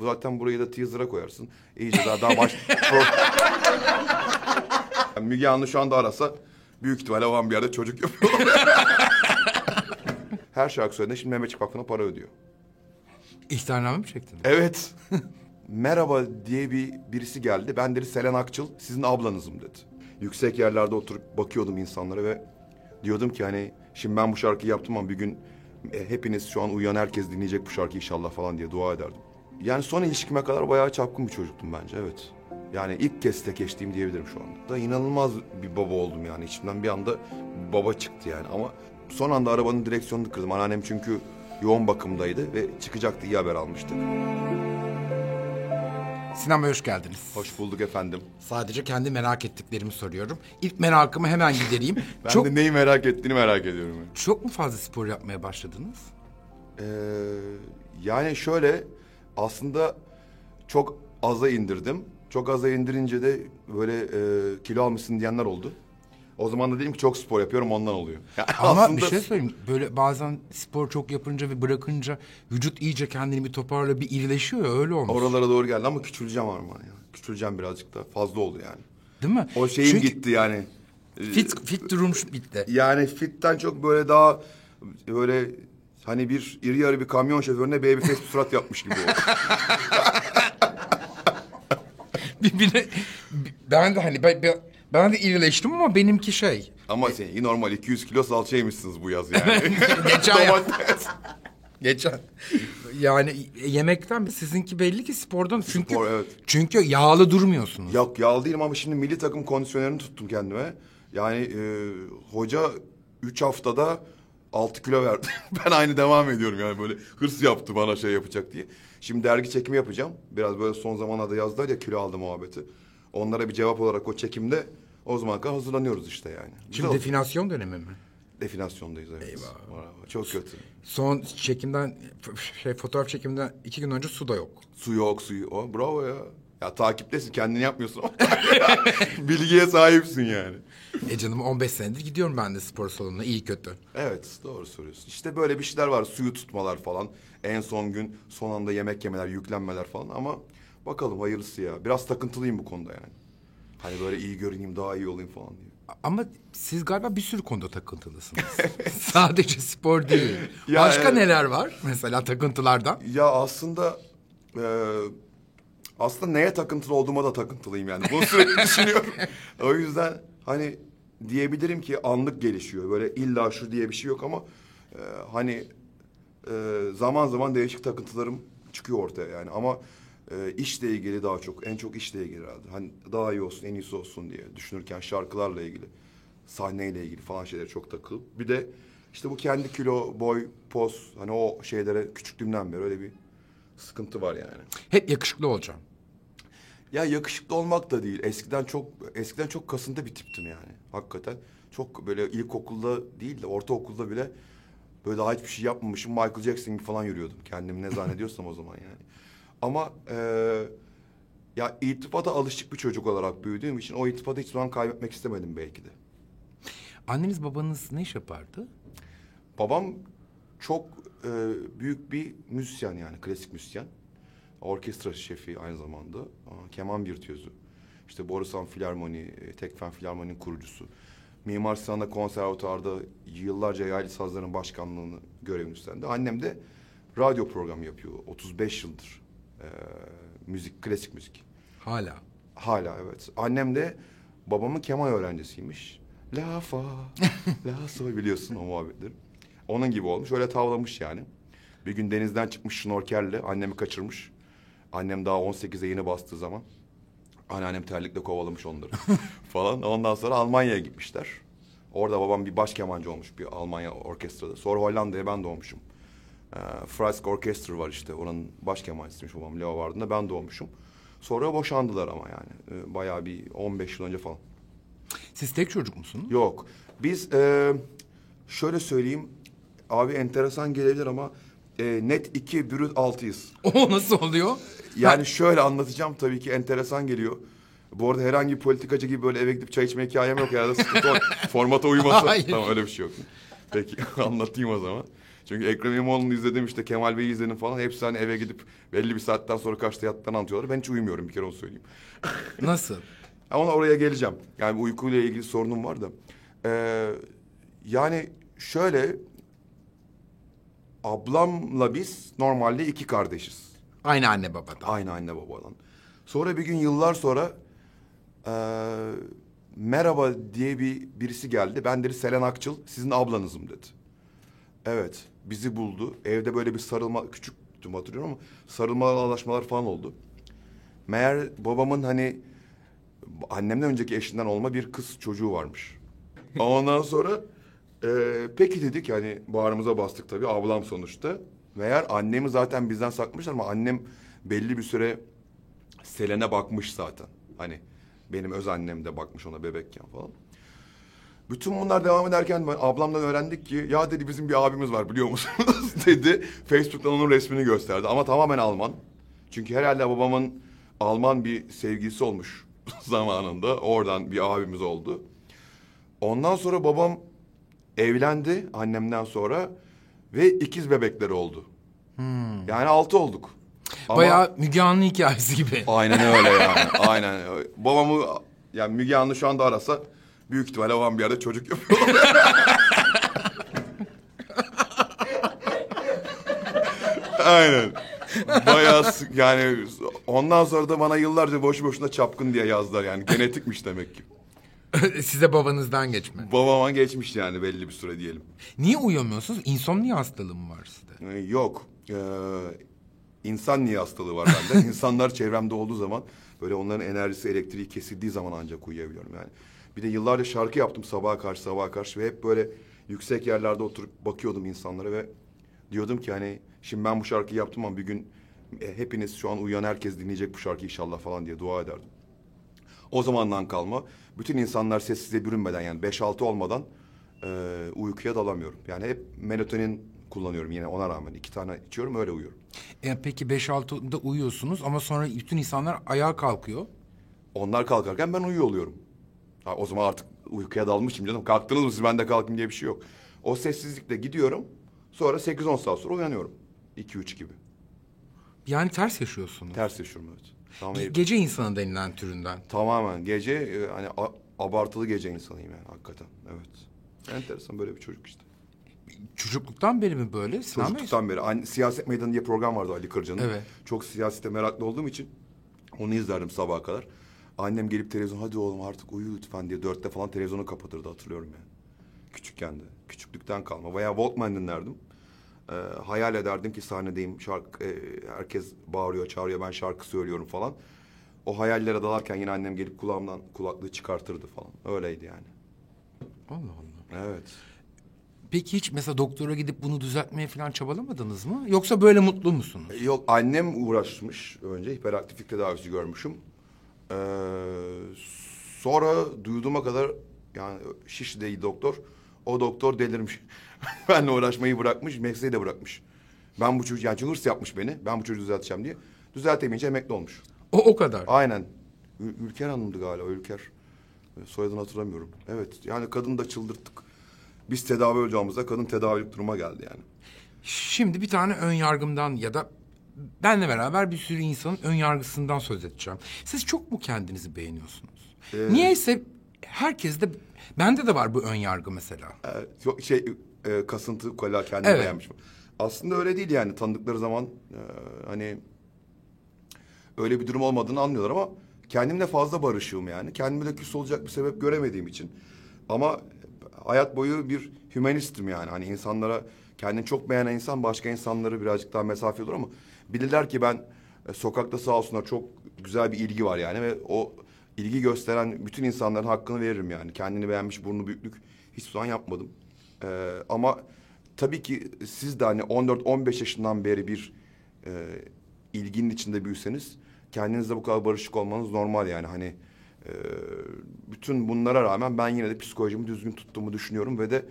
Zaten burayı da teaser'a koyarsın. İyice daha daha baş... Yani Müge Anlı şu anda arasa büyük ihtimalle olan bir yerde çocuk yapıyor. Her şarkı söylediğinde şimdi Mehmetçik Vakfı'na para ödüyor. İhtarname mi çektin? Evet. Merhaba diye bir birisi geldi. Ben dedi Selen Akçıl sizin ablanızım dedi. Yüksek yerlerde oturup bakıyordum insanlara ve diyordum ki hani şimdi ben bu şarkıyı yaptım ama bir gün e, hepiniz şu an uyuyan herkes dinleyecek bu şarkıyı inşallah falan diye dua ederdim. Yani son ilişkime kadar bayağı çapkın bir çocuktum bence evet. Yani ilk kez tek eşliğim diyebilirim şu anda. Da inanılmaz bir baba oldum yani. İçimden bir anda baba çıktı yani ama son anda arabanın direksiyonunu kırdım. Anneannem çünkü yoğun bakımdaydı ve çıkacaktı iyi haber almıştık. Sinan Bey hoş geldiniz. Hoş bulduk efendim. Sadece kendi merak ettiklerimi soruyorum. İlk merakımı hemen gidereyim. Ben çok de neyi merak ettiğini merak ediyorum. çok mu fazla spor yapmaya başladınız? Ee, yani şöyle aslında çok aza indirdim. Çok aza indirince de böyle e, kilo almışsın diyenler oldu. O zaman da dedim ki çok spor yapıyorum ondan oluyor. Yani Ama aslında bir şey söyleyeyim. Böyle bazen spor çok yapınca ve bırakınca vücut iyice kendini bir toparla bir irileşiyor ya öyle olmuş. oralara doğru geldi ama küçüleceğim Arman ya. Küçüleceğim birazcık da fazla oldu yani. Değil mi? O şeyim Çünkü gitti yani. Fit, fit durum bitti. Yani fitten çok böyle daha böyle hani bir iri yarı bir kamyon şoförüne baby face bir surat yapmış gibi oldu. Birbirine, ben de hani ben, ben, ben de irileştim ama benimki şey. Ama seninki normal 200 kilo salça yemişsiniz bu yaz yani. Geçen yaz. Domates. Geçen. Yani yemekten sizinki belli ki spordan çünkü Spor, evet. çünkü yağlı durmuyorsunuz. Yok yağlı değilim ama şimdi milli takım kondisyonerini tuttum kendime. Yani e, hoca üç haftada altı kilo verdi. ben aynı devam ediyorum yani böyle hırs yaptı bana şey yapacak diye. Şimdi dergi çekimi yapacağım. Biraz böyle son zamanlarda yazdılar ya kilo aldı muhabbeti. Onlara bir cevap olarak o çekimde o zaman kadar hazırlanıyoruz işte yani. Güzel Şimdi oldu. definasyon dönemi mi? Definasyondayız evet. Eyvah. Çok kötü. Son çekimden şey fotoğraf çekimden iki gün önce su da yok. Su yok suyu. O, bravo ya. Ya takiptesin kendini yapmıyorsun ama bilgiye sahipsin yani. E canım 15 senedir gidiyorum ben de spor salonuna iyi kötü. Evet doğru söylüyorsun. İşte böyle bir şeyler var. Suyu tutmalar falan. En son gün son anda yemek yemeler, yüklenmeler falan ama bakalım hayırlısı ya. Biraz takıntılıyım bu konuda yani. Hani böyle iyi görüneyim, daha iyi olayım falan diye. Ama siz galiba bir sürü konuda takıntılısınız. Sadece spor değil. Ya, Başka evet. neler var mesela takıntılardan? Ya aslında e, aslında neye takıntılı olduğuma da takıntılıyım yani. Bunu sürekli düşünüyorum. O yüzden hani diyebilirim ki anlık gelişiyor. Böyle illa şu diye bir şey yok ama e, hani e, zaman zaman değişik takıntılarım çıkıyor ortaya yani. Ama e, işle ilgili daha çok, en çok işle ilgili herhalde. Hani daha iyi olsun, en iyisi olsun diye düşünürken şarkılarla ilgili, sahneyle ilgili falan şeylere çok takılıp. Bir de işte bu kendi kilo, boy, poz hani o şeylere küçüklüğümden beri öyle bir sıkıntı var yani. Hep yakışıklı olacağım. Ya yakışıklı olmak da değil. Eskiden çok eskiden çok kasıntı bir tiptim yani. Hakikaten. Çok böyle ilkokulda değil de ortaokulda bile böyle daha hiçbir şey yapmamışım. Michael Jackson gibi falan yürüyordum. Kendimi ne zannediyorsam o zaman yani. Ama eee ya irtibata alışık bir çocuk olarak büyüdüğüm için o irtibatı hiç zaman kaybetmek istemedim belki de. Anneniz babanız ne iş yapardı? Babam çok e, büyük bir müzisyen yani klasik müzisyen. Orkestra şefi aynı zamanda. Aa, keman virtüözü. İşte Borusan Filarmoni, e, Tekfen Filarmoni'nin kurucusu. Mimar Sinan'da konservatuarda yıllarca yaylı sazların başkanlığını görevini üstlendi. Annem de radyo programı yapıyor. 35 yıldır. E, müzik, klasik müzik. Hala. Hala evet. Annem de babamın keman öğrencisiymiş. La fa, la sol biliyorsun o muhabbetleri. Onun gibi olmuş. Öyle tavlamış yani. Bir gün denizden çıkmış şnorkerle annemi kaçırmış. Annem daha 18'e yeni bastığı zaman. Anneannem terlikle kovalamış onları falan. Ondan sonra Almanya'ya gitmişler. Orada babam bir baş kemancı olmuş bir Almanya orkestrada. Sonra Hollanda'ya ben doğmuşum. Ee, Freisk Orchestra var işte. Oranın baş kemancısıymış babam Leo vardığında ben doğmuşum. Sonra boşandılar ama yani. Ee, bayağı bir 15 yıl önce falan. Siz tek çocuk musunuz? Yok. Biz e, şöyle söyleyeyim. Abi enteresan gelebilir ama e, net iki bürüt altıyız. O nasıl oluyor? Yani şöyle anlatacağım tabii ki enteresan geliyor. Bu arada herhangi bir politikacı gibi böyle eve gidip çay içme hikayem yok. Herhalde sıkıntı o. Formata uyması. Hayır. Tamam öyle bir şey yok. Peki anlatayım o zaman. Çünkü Ekrem İmamoğlu'nu izledim işte Kemal Bey'i izledim falan. Hepsi hani eve gidip belli bir saatten sonra kaçta yattığını anlatıyorlar. Ben hiç uyumuyorum bir kere onu söyleyeyim. Nasıl? Ama oraya geleceğim. Yani uykuyla ilgili sorunum var da. Ee, yani şöyle ablamla biz normalde iki kardeşiz. Aynı anne babadan. Aynı anne babadan. Sonra bir gün yıllar sonra eee, merhaba diye bir birisi geldi. Ben dedi Selen Akçıl sizin ablanızım dedi. Evet bizi buldu. Evde böyle bir sarılma küçüktüm hatırlıyorum ama sarılmalar alaşmalar falan oldu. Meğer babamın hani annemden önceki eşinden olma bir kız çocuğu varmış. Ondan sonra eee, peki dedik yani bağrımıza bastık tabii ablam sonuçta. Meğer annemi zaten bizden saklamışlar ama annem belli bir süre Selen'e bakmış zaten. Hani benim öz annem de bakmış ona bebekken falan. Bütün bunlar devam ederken ben ablamdan öğrendik ki ya dedi bizim bir abimiz var biliyor musunuz dedi. Facebook'tan onun resmini gösterdi ama tamamen Alman. Çünkü herhalde babamın Alman bir sevgilisi olmuş zamanında. Oradan bir abimiz oldu. Ondan sonra babam evlendi annemden sonra ve ikiz bebekleri oldu. Yani altı olduk. Ama- Bayağı Müge Anlı hikayesi gibi. Aynen öyle yani. Aynen. Babamı yani Müge Anlı şu anda arasa büyük ihtimalle babam bir yerde çocuk yapıyor. Aynen. Bayağı yani ondan sonra da bana yıllarca boşu boşuna çapkın diye yazdılar yani. Genetikmiş demek ki. Size babanızdan geçme. Babama geçmiş yani belli bir süre diyelim. Niye uyuyamıyorsunuz? İnsomnia hastalığı mı var sizde? Ee, Yok. Ee, insan niye hastalığı var bende? İnsanlar çevremde olduğu zaman böyle onların enerjisi, elektriği kesildiği zaman ancak uyuyabiliyorum yani. Bir de yıllarca şarkı yaptım sabaha karşı sabaha karşı ve hep böyle yüksek yerlerde oturup bakıyordum insanlara ve diyordum ki hani şimdi ben bu şarkıyı yaptım ama bir gün e, hepiniz şu an uyuyan herkes dinleyecek bu şarkıyı inşallah falan diye dua ederdim. O zamandan kalma bütün insanlar sessize bürünmeden yani 5-6 olmadan e, uykuya dalamıyorum. Yani hep melatonin kullanıyorum yine ona rağmen. iki tane içiyorum öyle uyuyorum. E, peki 5-6'da uyuyorsunuz ama sonra bütün insanlar ayağa kalkıyor. Onlar kalkarken ben uyuyor oluyorum. Ha, o zaman artık uykuya dalmışım canım. Kalktınız mı siz ben de kalkayım diye bir şey yok. O sessizlikle gidiyorum. Sonra 8-10 saat sonra uyanıyorum. 2-3 gibi. Yani ters yaşıyorsunuz. Ters yaşıyorum evet. Tamam, Ge- gece insanı denilen türünden. tamamen gece e, hani a- abartılı gece insanıyım yani hakikaten. Evet. Enteresan böyle bir çocuk işte. Çocukluktan beri mi böyle? Sinan Bey? Çocukluktan beri. Hani, Siyaset Meydanı diye program vardı Ali Kırca'nın. Evet. Çok siyasete meraklı olduğum için onu izlerdim sabaha kadar. Annem gelip televizyon hadi oğlum artık uyu lütfen diye dörtte falan televizyonu kapatırdı hatırlıyorum yani. Küçükken de. Küçüklükten kalma. Veya Walkman dinlerdim. Ee, hayal ederdim ki sahnedeyim şarkı e, herkes bağırıyor çağırıyor ben şarkı söylüyorum falan. O hayallere dalarken yine annem gelip kulağımdan kulaklığı çıkartırdı falan. Öyleydi yani. Allah Allah. Evet. Peki hiç mesela doktora gidip bunu düzeltmeye falan çabalamadınız mı? Yoksa böyle mutlu musunuz? Yok annem uğraşmış önce hiperaktiflik tedavisi görmüşüm. Ee, sonra duyduğuma kadar yani Şişli'de doktor o doktor delirmiş. Benle uğraşmayı bırakmış mesleği de bırakmış. Ben bu çocuğu yani hırs yapmış beni. Ben bu çocuğu düzelteceğim diye. Düzeltemeyince emekli olmuş. O o kadar. Aynen. Ül- Ülker Hanım'dı galiba Ülker. Soyadını hatırlamıyorum. Evet yani kadını da çıldırttık. Biz tedavi olacağımızda kadın tedavilik duruma geldi yani. Şimdi bir tane ön yargımdan ya da benle beraber bir sürü insanın ön yargısından söz edeceğim. Siz çok mu kendinizi beğeniyorsunuz? Niyeyse herkes de bende de var bu ön yargı mesela. Ee, şey e, kasıntı ukala kendini Evet. beğenmiş. Aslında öyle değil yani tanıdıkları zaman e, hani öyle bir durum olmadığını anlıyorlar ama kendimle fazla barışığım yani. Kendime de küs olacak bir sebep göremediğim için. Ama hayat boyu bir hümanistim yani. Hani insanlara kendini çok beğenen insan başka insanları birazcık daha mesafe olur ama bilirler ki ben e, sokakta sağ olsunlar çok güzel bir ilgi var yani ve o ilgi gösteren bütün insanların hakkını veririm yani. Kendini beğenmiş burnu büyüklük hiçbir zaman yapmadım. Ee, ama tabii ki siz de hani 14-15 yaşından beri bir e, ilginin içinde büyüseniz kendinizle bu kadar barışık olmanız normal yani hani e, bütün bunlara rağmen ben yine de psikolojimi düzgün tuttuğumu düşünüyorum ve de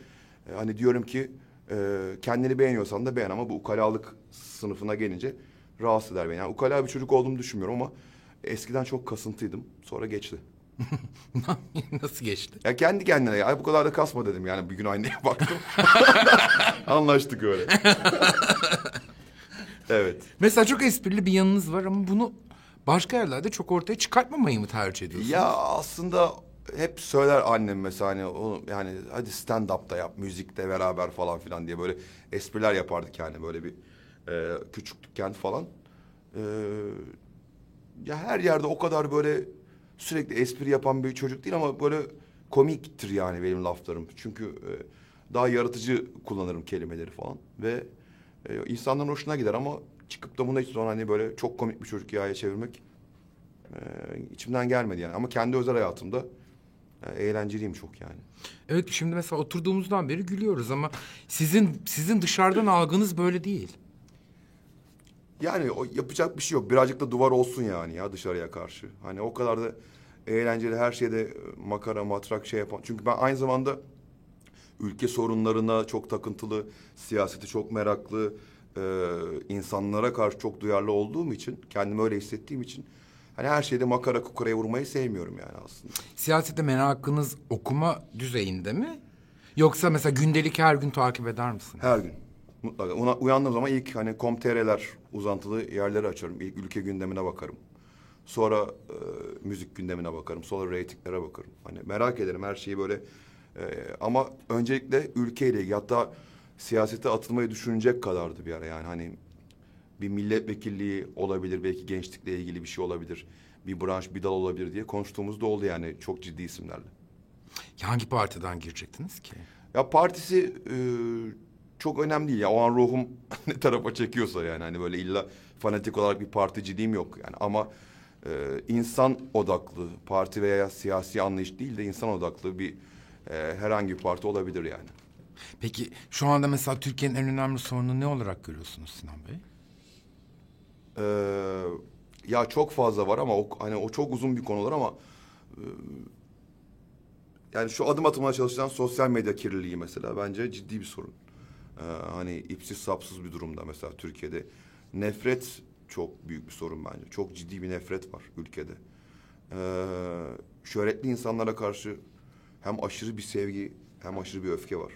e, hani diyorum ki e, kendini beğeniyorsan da beğen ama bu ukalalık sınıfına gelince rahatsız eder beni. Yani ukala bir çocuk olduğumu düşünmüyorum ama eskiden çok kasıntıydım sonra geçti. Nasıl geçti? Ya kendi kendine ya bu kadar da kasma dedim yani bir gün aynaya baktım. Anlaştık öyle. evet. Mesela çok esprili bir yanınız var ama bunu başka yerlerde çok ortaya çıkartmamayı mı tercih ediyorsunuz? Ya aslında hep söyler annem mesela hani oğlum yani hadi stand up da yap müzikte beraber falan filan diye böyle espriler yapardık yani böyle bir e, küçüklükken falan. E, ya her yerde o kadar böyle sürekli espri yapan bir çocuk değil ama böyle komiktir yani benim laflarım. Çünkü e, daha yaratıcı kullanırım kelimeleri falan ve e, insanların hoşuna gider ama çıkıp da bunu hiç zaman hani böyle çok komik bir çocuk yaya çevirmek e, içimden gelmedi yani. Ama kendi özel hayatımda e, eğlenceliyim çok yani. Evet şimdi mesela oturduğumuzdan beri gülüyoruz ama sizin sizin dışarıdan algınız böyle değil. Yani o yapacak bir şey yok. Birazcık da duvar olsun yani ya dışarıya karşı. Hani o kadar da eğlenceli her şeyde e, makara matrak şey yapan. Çünkü ben aynı zamanda ülke sorunlarına çok takıntılı, siyaseti çok meraklı, e, insanlara karşı çok duyarlı olduğum için, kendimi öyle hissettiğim için hani her şeyde makara kukaraya vurmayı sevmiyorum yani aslında. Siyasete merakınız okuma düzeyinde mi? Yoksa mesela gündelik her gün takip eder misiniz? Her gün. Mutlaka. Ona uyandığım zaman ilk hani komtr'ler uzantılı yerleri açarım. İlk ülke gündemine bakarım. Sonra e, müzik gündemine bakarım. Sonra reytinglere bakarım. Hani merak ederim her şeyi böyle. e, ama öncelikle ülkeyle ilgili hatta siyasete atılmayı düşünecek kadardı bir ara yani. Hani bir milletvekilliği olabilir, belki gençlikle ilgili bir şey olabilir. Bir branş, bir dal olabilir diye konuştuğumuz da oldu yani çok ciddi isimlerle. Hangi partiden girecektiniz ki? Ya partisi e, çok önemli değil ya. O an ruhum ne tarafa çekiyorsa yani hani böyle illa fanatik olarak bir particiliğim yok yani ama e, insan odaklı parti veya siyasi anlayış değil de insan odaklı bir e, herhangi bir parti olabilir yani. Peki şu anda mesela Türkiye'nin en önemli sorunu ne olarak görüyorsunuz Sinan Bey? E, ya çok fazla var ama o, hani o çok uzun bir konular ama e, yani şu adım atılmaya çalışılan sosyal medya kirliliği mesela bence ciddi bir sorun. Ee, hani ipsiz sapsız bir durumda mesela Türkiye'de. Nefret çok büyük bir sorun bence. Çok ciddi bir nefret var ülkede. Ee, şöhretli insanlara karşı hem aşırı bir sevgi hem aşırı bir öfke var.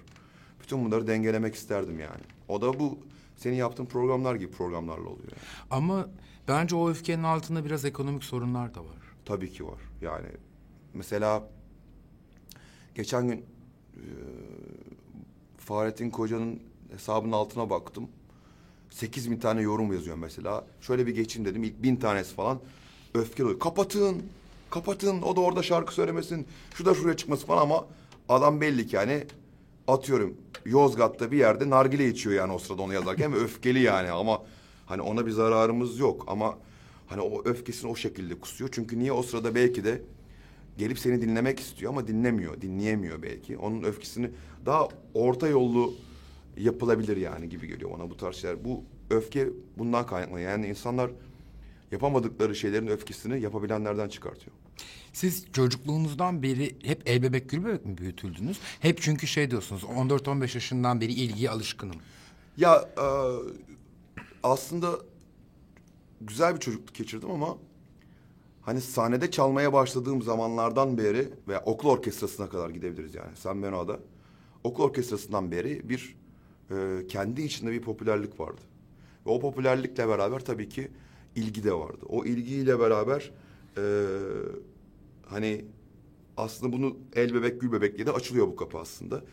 Bütün bunları dengelemek isterdim yani. O da bu senin yaptığın programlar gibi programlarla oluyor. Yani. Ama bence o öfkenin altında biraz ekonomik sorunlar da var. Tabii ki var. Yani mesela geçen gün e, Fahrettin Koca'nın hesabının altına baktım. Sekiz bin tane yorum yazıyor mesela. Şöyle bir geçeyim dedim. İlk bin tanesi falan öfkeli oluyor. Kapatın, kapatın. O da orada şarkı söylemesin. Şu da şuraya çıkması falan ama adam belli ki yani atıyorum Yozgat'ta bir yerde nargile içiyor yani o sırada onu yazarken ve öfkeli yani ama hani ona bir zararımız yok ama hani o öfkesini o şekilde kusuyor. Çünkü niye o sırada belki de gelip seni dinlemek istiyor ama dinlemiyor, dinleyemiyor belki. Onun öfkesini daha orta yollu yapılabilir yani gibi geliyor bana bu tarz şeyler. Bu öfke bundan kaynaklanıyor. Yani insanlar yapamadıkları şeylerin öfkesini yapabilenlerden çıkartıyor. Siz çocukluğunuzdan beri hep el bebek gül bebek mi büyütüldünüz? Hep çünkü şey diyorsunuz 14-15 yaşından beri ilgiye alışkınım. Ya e, aslında güzel bir çocukluk geçirdim ama hani sahnede çalmaya başladığım zamanlardan beri ve okul orkestrasına kadar gidebiliriz yani San Benoa'da. Okul orkestrasından beri bir e, kendi içinde bir popülerlik vardı. Ve o popülerlikle beraber tabii ki ilgi de vardı. O ilgiyle beraber e, hani aslında bunu el bebek gül bebek diye de açılıyor bu kapı aslında.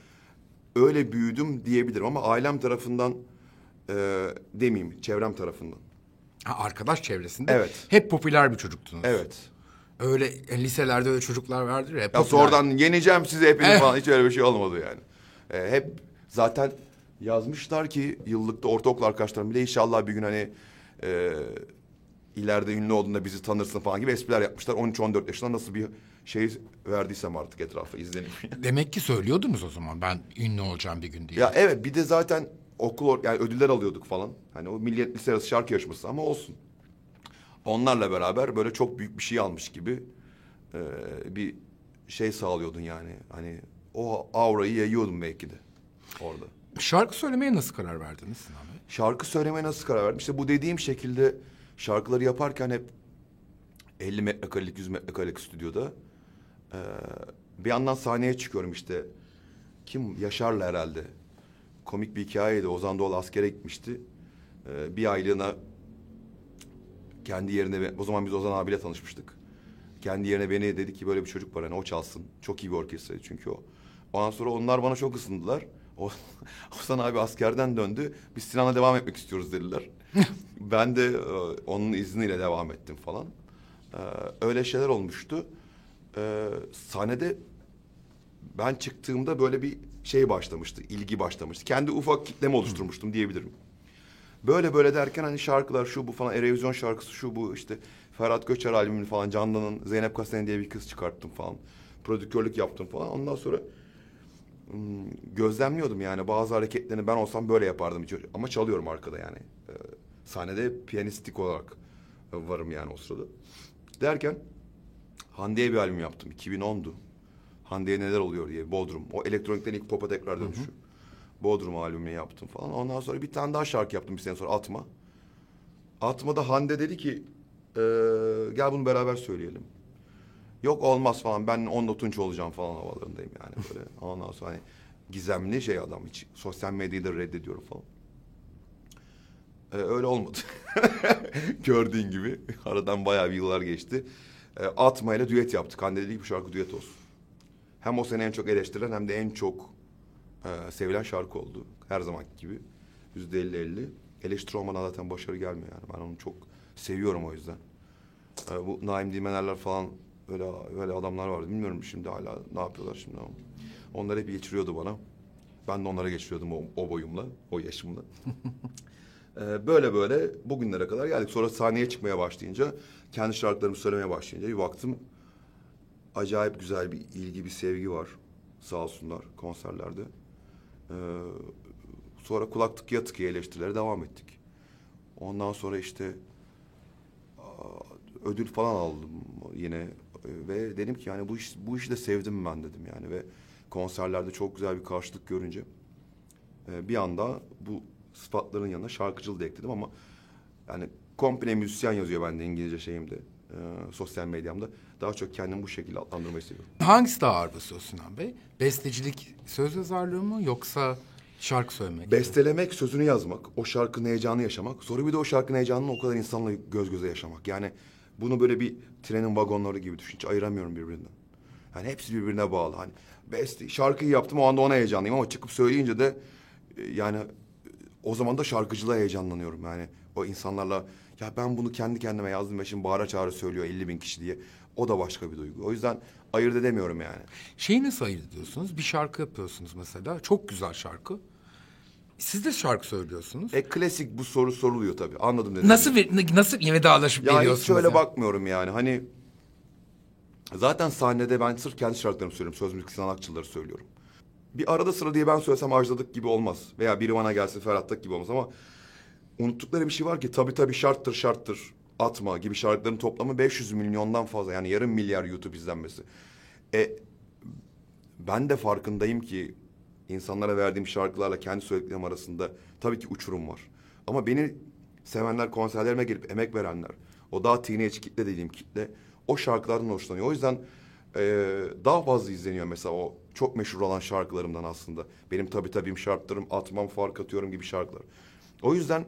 Öyle büyüdüm diyebilirim ama ailem tarafından e, demeyeyim çevrem tarafından. Ha, arkadaş çevresinde Evet. hep popüler bir çocuktunuz. Evet. Öyle e, liselerde öyle çocuklar vardır ya. Ya popüler. sonradan yeneceğim sizi hepiniz Evet. falan hiç öyle bir şey olmadı yani. E, hep zaten yazmışlar ki yıllıkta ortaokul arkadaşlarım bile inşallah bir gün hani e, ileride ünlü olduğunda bizi tanırsın falan gibi espriler yapmışlar. 13-14 yaşında nasıl bir şey verdiysem artık etrafa izlenim. Demek ki söylüyordunuz o zaman ben ünlü olacağım bir gün diye. ya evet bir de zaten okul yani ödüller alıyorduk falan. Hani o milliyet lise arası şarkı yarışması ama olsun. Onlarla beraber böyle çok büyük bir şey almış gibi e, bir şey sağlıyordun yani. Hani o aurayı yayıyordun belki de orada. Şarkı söylemeye nasıl karar verdiniz Sinan Bey? Şarkı söylemeye nasıl karar verdim? İşte bu dediğim şekilde şarkıları yaparken hep 50 metrekarelik, 100 metrekarelik stüdyoda Ee, bir yandan sahneye çıkıyorum işte. Kim? Yaşar'la herhalde. Komik bir hikayeydi. Ozan Doğulu askere gitmişti. Ee, bir aylığına kendi yerine o zaman biz Ozan abiyle tanışmıştık. Kendi yerine beni dedi ki böyle bir çocuk var hani o çalsın. Çok iyi bir orkestra çünkü o. Ondan sonra onlar bana çok ısındılar. O, Ozan abi askerden döndü. Biz Sinan'la devam etmek istiyoruz dediler. ben de e, onun izniyle devam ettim falan. Ee, öyle şeyler olmuştu. Ee, sahnede ben çıktığımda böyle bir şey başlamıştı, ilgi başlamıştı. Kendi ufak kitlemi oluşturmuştum diyebilirim. Böyle böyle derken hani şarkılar şu bu falan, Erevizyon şarkısı şu bu işte Ferhat Göçer albümünü falan, Candan'ın Zeynep Kasten diye bir kız çıkarttım falan. Prodüktörlük yaptım falan. Ondan sonra hmm, gözlemliyordum yani bazı hareketlerini ben olsam böyle yapardım. Ama çalıyorum arkada yani. Ee, sahnede piyanistik olarak varım yani o sırada. Derken Hande'ye bir albüm yaptım. 2010'du. Hande'ye neler oluyor diye. Bodrum. O elektronikten ilk pop'a tekrar dönüşü. Bodrum albümünü yaptım falan. Ondan sonra bir tane daha şarkı yaptım bir sene sonra Atma. Atma'da Hande dedi ki "Ee, gel bunu beraber söyleyelim. Yok olmaz falan ben onda tunç olacağım falan havalarındayım yani böyle. Ondan sonra hani gizemli şey adam hiç sosyal medyayı da reddediyorum falan. Ee, öyle olmadı. Gördüğün gibi aradan bayağı bir yıllar geçti. Ee, Atma ile düet yaptık. Hande dedi ki bu şarkı düet olsun. Hem o sene en çok eleştirilen hem de en çok e, sevilen şarkı oldu. Her zamanki gibi. Yüzde elli elli. Eleştiri olmadan zaten başarı gelmiyor yani. Ben onu çok seviyorum o yüzden. E, bu Naim Dilmenerler falan öyle öyle adamlar vardı. Bilmiyorum şimdi hala ne yapıyorlar şimdi ama. Onlar hep geçiriyordu bana. Ben de onlara geçiriyordum o, o boyumla, o yaşımla. Ee, böyle böyle bugünlere kadar geldik. Sonra sahneye çıkmaya başlayınca, kendi şarkılarımı söylemeye başlayınca bir baktım acayip güzel bir ilgi, bir sevgi var. Sağ olsunlar konserlerde. Ee, sonra kulak tıkıya tıkıya eleştirilere devam ettik. Ondan sonra işte ödül falan aldım yine Ee, ve dedim ki yani bu iş bu işi de sevdim ben dedim yani ve konserlerde çok güzel bir karşılık görünce e, bir anda bu sıfatların yanına şarkıcılığı da ekledim ama yani komple müzisyen yazıyor bende İngilizce şeyimde e, sosyal medyamda. Daha çok kendimi bu şekilde adlandırmayı seviyorum. Hangisi daha ağır basıyor Sinan Bey? Bestecilik, söz yazarlığı mı yoksa şarkı söylemek? mi? Bestelemek, sözünü yazmak, o şarkının heyecanı yaşamak. Sonra bir de o şarkının heyecanını o kadar insanla göz göze yaşamak. Yani bunu böyle bir trenin vagonları gibi düşün. Hiç ayıramıyorum birbirinden. Yani hepsi birbirine bağlı. Hani beste, şarkıyı yaptım o anda ona heyecanlıyım ama çıkıp söyleyince de e, yani o zaman da şarkıcılığa heyecanlanıyorum. Yani o insanlarla ya ben bunu kendi kendime yazdım ve şimdi bağıra çağrı söylüyor 50 bin kişi diye. O da başka bir duygu. O yüzden ayırt edemiyorum yani. Şeyi nasıl ayırt ediyorsunuz? Bir şarkı yapıyorsunuz mesela. Çok güzel şarkı. Siz de şarkı söylüyorsunuz. E klasik bu soru soruluyor tabii. Anladım dedim. nasıl ver, nasıl vedalaşıp Ya hiç veriyorsunuz? şöyle ya? bakmıyorum yani. Hani zaten sahnede ben sırf kendi şarkılarımı söylüyorum. Söz müzik sanatçıları söylüyorum. Bir arada sıra diye ben söylesem Ajda'dık gibi olmaz. Veya biri bana gelsin Ferhat'tık gibi olmaz ama unuttukları bir şey var ki tabii tabii şarttır şarttır atma gibi şarkıların toplamı 500 milyondan fazla. Yani yarım milyar YouTube izlenmesi. E ben de farkındayım ki insanlara verdiğim şarkılarla kendi söylediklerim arasında tabii ki uçurum var. Ama beni sevenler, konserlerime gelip emek verenler, o daha teenage kitle dediğim kitle o şarkılardan hoşlanıyor. O yüzden eee, daha fazla izleniyor mesela o çok meşhur olan şarkılarımdan aslında. Benim tabii tabii şarkılarım, atmam fark atıyorum gibi şarkılar. O yüzden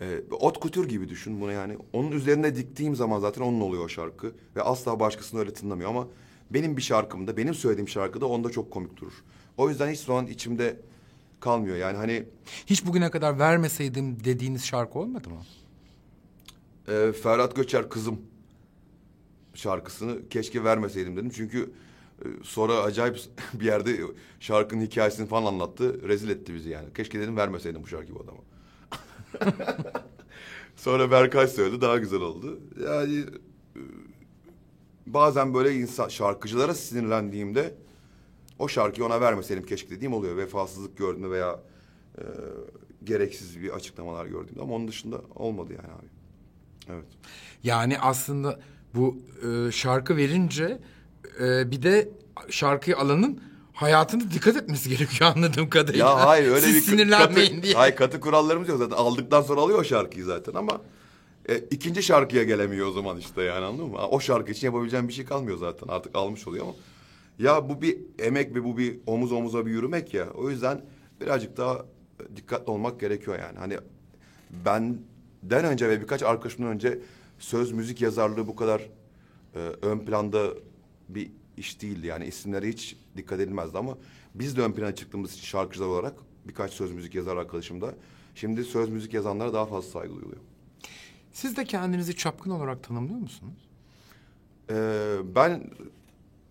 e, ot kutur gibi düşün bunu yani. Onun üzerine diktiğim zaman zaten onun oluyor o şarkı. Ve asla başkasını öyle tınlamıyor ama benim bir şarkımda, benim söylediğim şarkıda onda çok komik durur. O yüzden hiç zaman içimde kalmıyor. Yani hani Hiç bugüne kadar vermeseydim dediğiniz şarkı olmadı mı? e, Ferhat Göçer Kızım şarkısını keşke vermeseydim dedim. Çünkü e, sonra acayip bir yerde şarkının hikayesini falan anlattı. Rezil etti bizi yani. Keşke dedim vermeseydim bu şarkıyı bu adama. Sonra Berkay söyledi daha güzel oldu. Yani e, bazen böyle insan şarkıcılara sinirlendiğimde o şarkıyı ona vermeseydim keşke dediğim oluyor. Vefasızlık gördüğümde veya e, gereksiz bir açıklamalar gördüğümde ama onun dışında olmadı yani abi. Evet. Yani aslında bu e, şarkı verince e, bir de şarkıyı alanın hayatına dikkat etmesi gerekiyor anladığım kadarıyla. Ya hayır öyle Siz bir sinirlenmeyin katı, diye. Hayır katı kurallarımız yok zaten. Aldıktan sonra alıyor o şarkıyı zaten ama E, ikinci şarkıya gelemiyor o zaman işte yani anladın mı? O şarkı için yapabileceğim bir şey kalmıyor zaten artık almış oluyor ama. Ya bu bir emek ve bu bir omuz omuza bir yürümek ya. O yüzden birazcık daha dikkatli olmak gerekiyor yani. Hani benden önce ve birkaç arkadaşımdan önce söz müzik yazarlığı bu kadar e, ön planda bir iş değildi. Yani isimlere hiç dikkat edilmezdi ama biz de ön plana çıktığımız için şarkıcılar olarak birkaç söz müzik yazar arkadaşım da şimdi söz müzik yazanlara daha fazla saygı duyuluyor. Siz de kendinizi çapkın olarak tanımlıyor musunuz? Ee, ben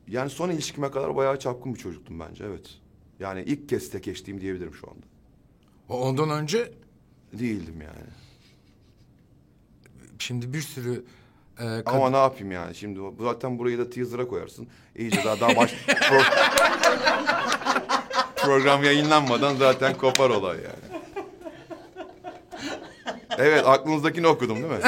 yani son ilişkime kadar bayağı çapkın bir çocuktum bence evet. Yani ilk kez tek eşliğim diyebilirim şu anda. O- Ondan önce Değildim yani. şimdi bir sürü e, kad- Ama ne yapayım yani şimdi zaten burayı da teaser'a koyarsın. İyice daha daha baş pro- program yayınlanmadan zaten kopar olay yani. Evet aklınızdakini okudum değil mi?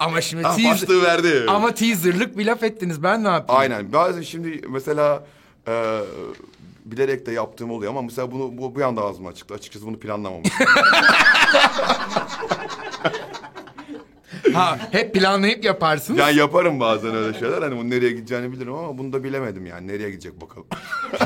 ama şimdi Ah, teaser, verdi. ama teaserlık bir laf ettiniz. Ben ne yapayım? Aynen. Bazen şimdi mesela e, bilerek de yaptığım oluyor ama mesela bunu bu, bu anda ağzıma çıktı. Açıkçası bunu planlamamıştım. Ha, hep planlayıp yaparsınız. yani yaparım bazen öyle şeyler. Hani bunun nereye gideceğini bilirim ama bunu da bilemedim yani. Nereye gidecek bakalım.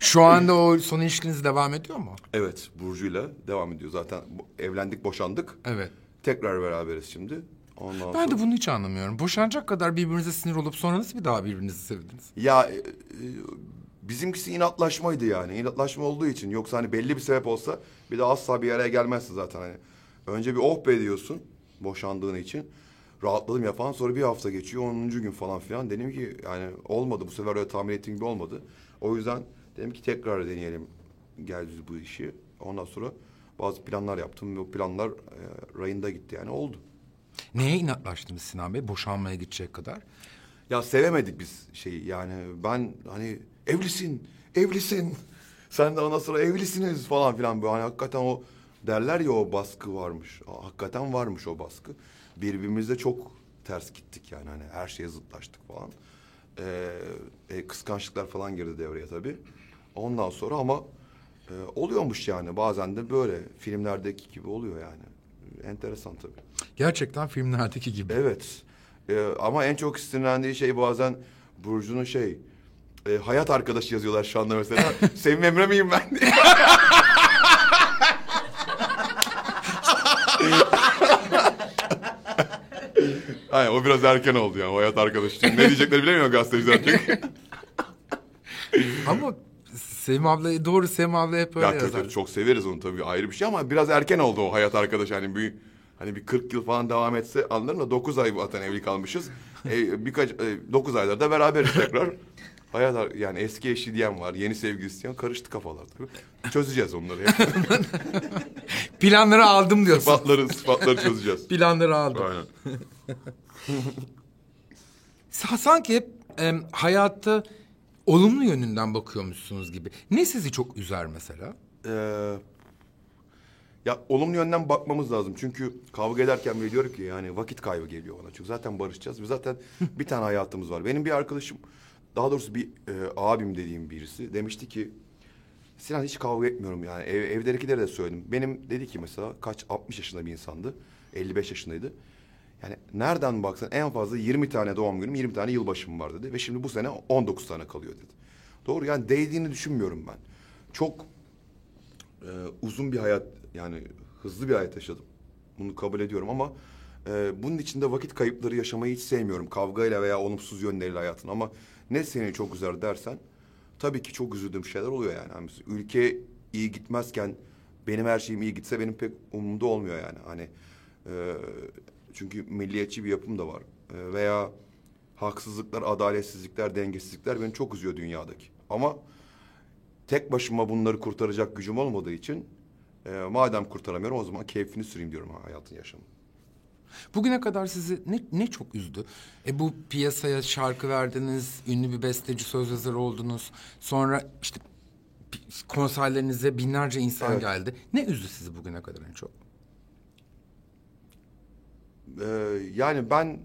Şu anda o son ilişkiniz devam ediyor mu? evet Burcu'yla devam ediyor. Zaten evlendik, boşandık. Evet. Tekrar beraberiz şimdi. Ondan Ben sonra... de bunu hiç anlamıyorum. Boşanacak kadar birbirinize sinir olup sonra nasıl bir daha birbirinizi sevdiniz? Ya e, e, bizimkisi inatlaşmaydı yani. İnatlaşma olduğu için. Yoksa hani belli bir sebep olsa bir de asla bir araya gelmezsin zaten hani. Önce bir oh be diyorsun boşandığın için. Rahatladım ya falan. Sonra bir hafta geçiyor. 10. gün falan filan. Dedim ki yani olmadı. Bu sefer öyle tahmin ettiğim gibi olmadı. O yüzden dedim ki tekrar deneyelim. Gel biz bu işi. Ondan sonra bazı planlar yaptım. ve o planlar e, rayında gitti yani oldu. Neye inatlaştınız Sinan Bey? Boşanmaya gidecek kadar. Ya sevemedik biz şeyi yani ben hani evlisin, evlisin. Sen de ondan sonra evlisiniz falan filan böyle hani hakikaten o derler ya o baskı varmış. Aa, Hakikaten varmış o baskı. Birbirimize çok ters gittik yani hani her şeye zıtlaştık falan. Ee, e, kıskançlıklar falan girdi devreye tabii. Ondan sonra ama e, oluyormuş yani bazen de böyle filmlerdeki gibi oluyor yani. Enteresan tabii. Gerçekten filmlerdeki gibi. Evet. Ee, ama en çok sinirlendiği şey bazen Burcu'nun şey... e, hayat arkadaşı yazıyorlar şu anda mesela. Sevim Emre miyim ben diye. Hayır o biraz erken oldu yani o hayat arkadaşı. için. Ne diyecekleri bilemiyor gazeteciler çünkü. Ama Sevim abla doğru Sevim abla hep öyle ya yazar. tabii, çok severiz onu tabii ayrı bir şey ama biraz erken oldu o hayat arkadaşı. Hani bir hani bir 40 yıl falan devam etse anladın mı? 9 ay zaten evli kalmışız. e, birkaç e, 9 aylarda beraberiz tekrar. Hayat ar- yani eski eşi diyen var, yeni sevgilisi diyen karıştı kafalar tabii. Çözeceğiz onları. ya. Planları aldım diyorsun. sıfatları, sıfatları çözeceğiz. Planları aldım. Aynen. Sa- Sanki hep em, hayatta olumlu yönünden bakıyormuşsunuz gibi. Ne sizi çok üzer mesela? Ee, ya olumlu yönden bakmamız lazım. Çünkü kavga ederken bile diyorum ki yani vakit kaybı geliyor bana. Çünkü zaten barışacağız ve zaten bir tane hayatımız var. Benim bir arkadaşım, daha doğrusu bir e, abim dediğim birisi demişti ki Sinan hiç kavga etmiyorum yani. Ev, evdekilere de söyledim. Benim dedi ki mesela kaç 60 yaşında bir insandı. 55 yaşındaydı. Yani nereden baksan en fazla 20 tane doğum günüm, 20 tane yılbaşım var dedi. Ve şimdi bu sene 19 tane kalıyor dedi. Doğru yani değdiğini düşünmüyorum ben. Çok e, uzun bir hayat yani hızlı bir hayat yaşadım. Bunu kabul ediyorum ama e, bunun içinde vakit kayıpları yaşamayı hiç sevmiyorum. Kavgayla veya olumsuz yönleriyle hayatın ama ne seni çok üzer dersen tabii ki çok üzüldüğüm şeyler oluyor yani. Mesela ülke iyi gitmezken benim her şeyim iyi gitse benim pek umurumda olmuyor yani. Hani e, çünkü milliyetçi bir yapım da var. E, veya haksızlıklar, adaletsizlikler, dengesizlikler beni çok üzüyor dünyadaki. Ama tek başıma bunları kurtaracak gücüm olmadığı için e, madem kurtaramıyorum o zaman keyfini süreyim diyorum hayatın yaşamı. Bugüne kadar sizi ne, ne çok üzdü? E bu piyasaya şarkı verdiniz, ünlü bir besteci, söz yazarı oldunuz. Sonra işte konserlerinize binlerce insan Evet. geldi. Ne üzdü sizi bugüne kadar en çok? Ee, yani ben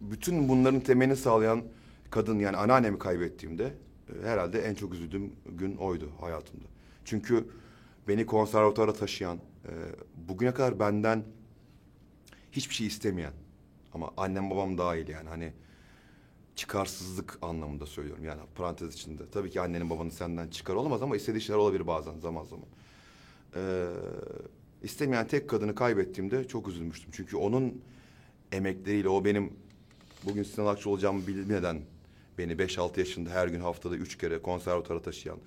bütün bunların temelini sağlayan kadın yani anneannemi kaybettiğimde e, herhalde en çok üzüldüğüm gün oydu hayatımda. Çünkü beni konservatuvara taşıyan, Ee, bugüne kadar benden hiçbir şey istemeyen ama annem babam dahil yani hani çıkarsızlık anlamında söylüyorum yani parantez içinde. Tabii ki annenin babanın senden çıkar olamaz ama istediği şeyler olabilir bazen zaman zaman. Ee, istemeyen tek kadını kaybettiğimde çok üzülmüştüm. Çünkü onun emekleriyle o benim bugün Sinan Akçı olacağımı bilmeden beni 5-6 yaşında her gün haftada üç kere konservatara taşıyan,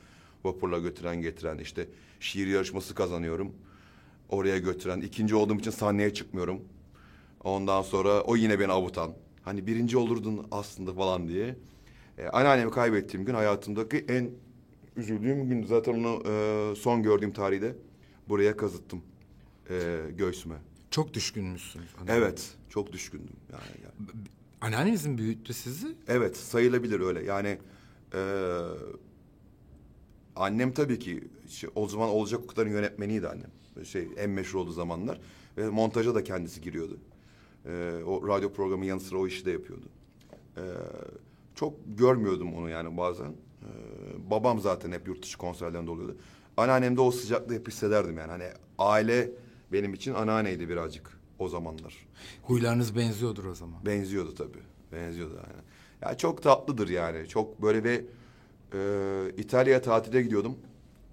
vapurla götüren getiren işte şiir yarışması kazanıyorum. Oraya götüren, ikinci olduğum için sahneye çıkmıyorum. Ondan sonra o yine beni avutan. Hani birinci olurdun aslında falan diye. Ee, anneannemi kaybettiğim gün hayatımdaki en üzüldüğüm gün. Zaten onu e, son gördüğüm tarihte buraya kazıttım. E, göğsüme. Çok düşkünmüşsünüz. anneanneye. Evet, çok düşkündüm. Yani, yani. Anneanneniz mi büyüttü sizi? Evet, sayılabilir öyle. Yani e, annem tabii ki şey, o zaman olacak o kadarın yönetmeniydi annem. Şey en meşhur olduğu zamanlar ve montaja da kendisi giriyordu. E, o radyo programı yanı sıra o işi de yapıyordu. E, çok görmüyordum onu yani bazen. E, babam zaten hep yurt dışı konserlerinde oluyordu. Anneannemde o sıcaklığı hep hissederdim yani. Hani aile benim için anneanneydi birazcık o zamanlar. Huylarınız benziyordur o zaman. Benziyordu tabii. Benziyordu yani. Ya çok tatlıdır yani. Çok böyle bir e, İtalya'ya tatile gidiyordum.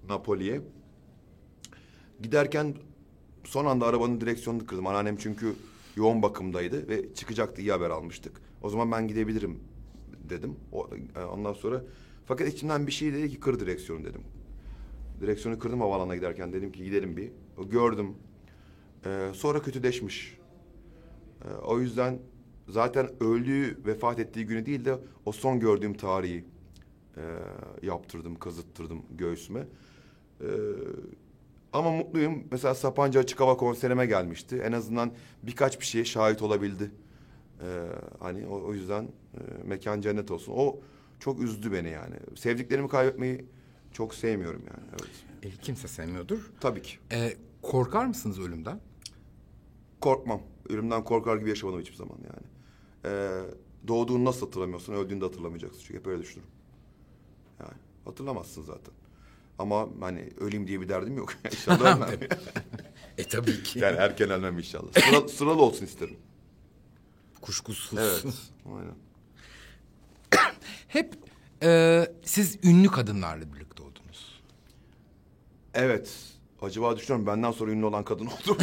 Napoli'ye. Giderken son anda arabanın direksiyonunu kırdım. Anneannem çünkü yoğun bakımdaydı ve çıkacaktı iyi haber almıştık. O zaman ben gidebilirim dedim. O, e, ondan sonra fakat içimden bir şey dedi ki kır direksiyonu dedim. Direksiyonu kırdım havaalanına giderken dedim ki gidelim bir. O Gördüm. E, sonra kötüleşmiş. Ee, o yüzden zaten öldüğü, vefat ettiği günü değil de o son gördüğüm tarihi e, yaptırdım, kazıttırdım göğsüme. Ee, ama mutluyum. Mesela Sapanca Açık Hava konserime gelmişti. En azından birkaç bir şeye şahit olabildi. Ee, hani o, o yüzden e, mekan cennet olsun. O çok üzdü beni yani. Sevdiklerimi kaybetmeyi çok sevmiyorum yani. Evet. E, kimse sevmiyordur. Tabii ki. E, korkar mısınız ölümden? Korkmam. Ölümden korkar gibi yaşamadım hiçbir zaman yani. Ee, doğduğunu nasıl hatırlamıyorsun, öldüğünü de hatırlamayacaksın. Çünkü hep öyle düşünürüm. Yani hatırlamazsın zaten. Ama hani öleyim diye bir derdim yok. inşallah ölmem. E tabii ki. yani erken ölmem inşallah. Sıra, sıralı olsun isterim. Kuşkusuz. Evet. Aynen. Hep e, siz ünlü kadınlarla birlikte oldunuz. Evet. Acaba düşünüyorum benden sonra ünlü olan kadın oldu mu?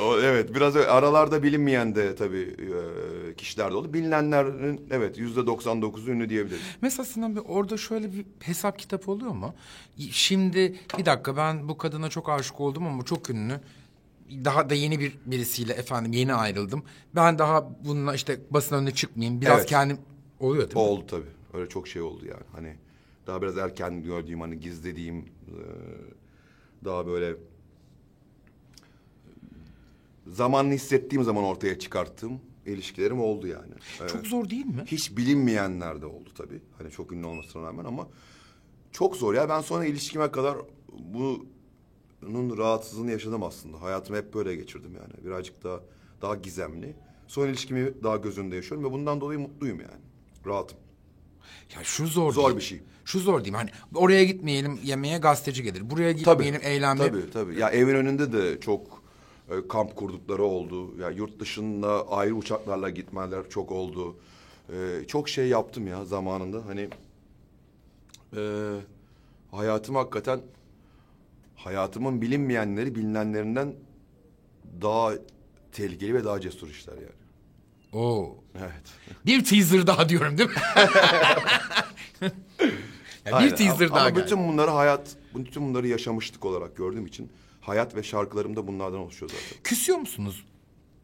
o, evet biraz öyle. aralarda bilinmeyen de tabii e, kişiler de oldu. Bilinenlerin evet yüzde 99'u ünlü diyebiliriz. Mesela Sinan Bey orada şöyle bir hesap kitabı oluyor mu? Şimdi bir dakika ben bu kadına çok aşık oldum ama çok ünlü. Daha da yeni bir birisiyle efendim yeni ayrıldım. Ben daha bununla işte basın önüne çıkmayayım. Biraz Evet. kendim oluyor değil mi? Oldu tabii. Öyle çok şey oldu yani. Hani daha biraz erken gördüğüm hani gizlediğim e, daha böyle zamanını hissettiğim zaman ortaya çıkarttığım ilişkilerim oldu yani. Evet. Çok zor değil mi? Hiç bilinmeyenler de oldu tabii. Hani çok ünlü olmasına rağmen ama çok zor ya. Ben sonra ilişkime kadar bunun rahatsızlığını yaşadım aslında. Hayatımı hep böyle geçirdim yani. Birazcık daha daha gizemli. Son ilişkimi daha göz önünde yaşıyorum ve bundan dolayı mutluyum yani. Rahatım. Ya şu zor Zor değil. bir şey. Şu zor mi? Hani oraya gitmeyelim yemeğe gazeteci gelir. Buraya gitmeyelim eğlenmeye. Tabii tabii. Ya evin önünde de çok e, kamp kurdukları oldu. Ya yurt dışında ayrı uçaklarla gitmeler çok oldu. E, çok şey yaptım ya zamanında. Hani e, hayatım hakikaten hayatımın bilinmeyenleri bilinenlerinden daha tehlikeli ve daha cesur işler yani. Oo. Evet. Bir teaser daha diyorum değil mi? Ya Aynen. bir teaser ama, daha Ama geldi. bütün bunları hayat, bütün bunları yaşamışlık olarak gördüğüm için hayat ve şarkılarım da bunlardan oluşuyor zaten. Küsüyor musunuz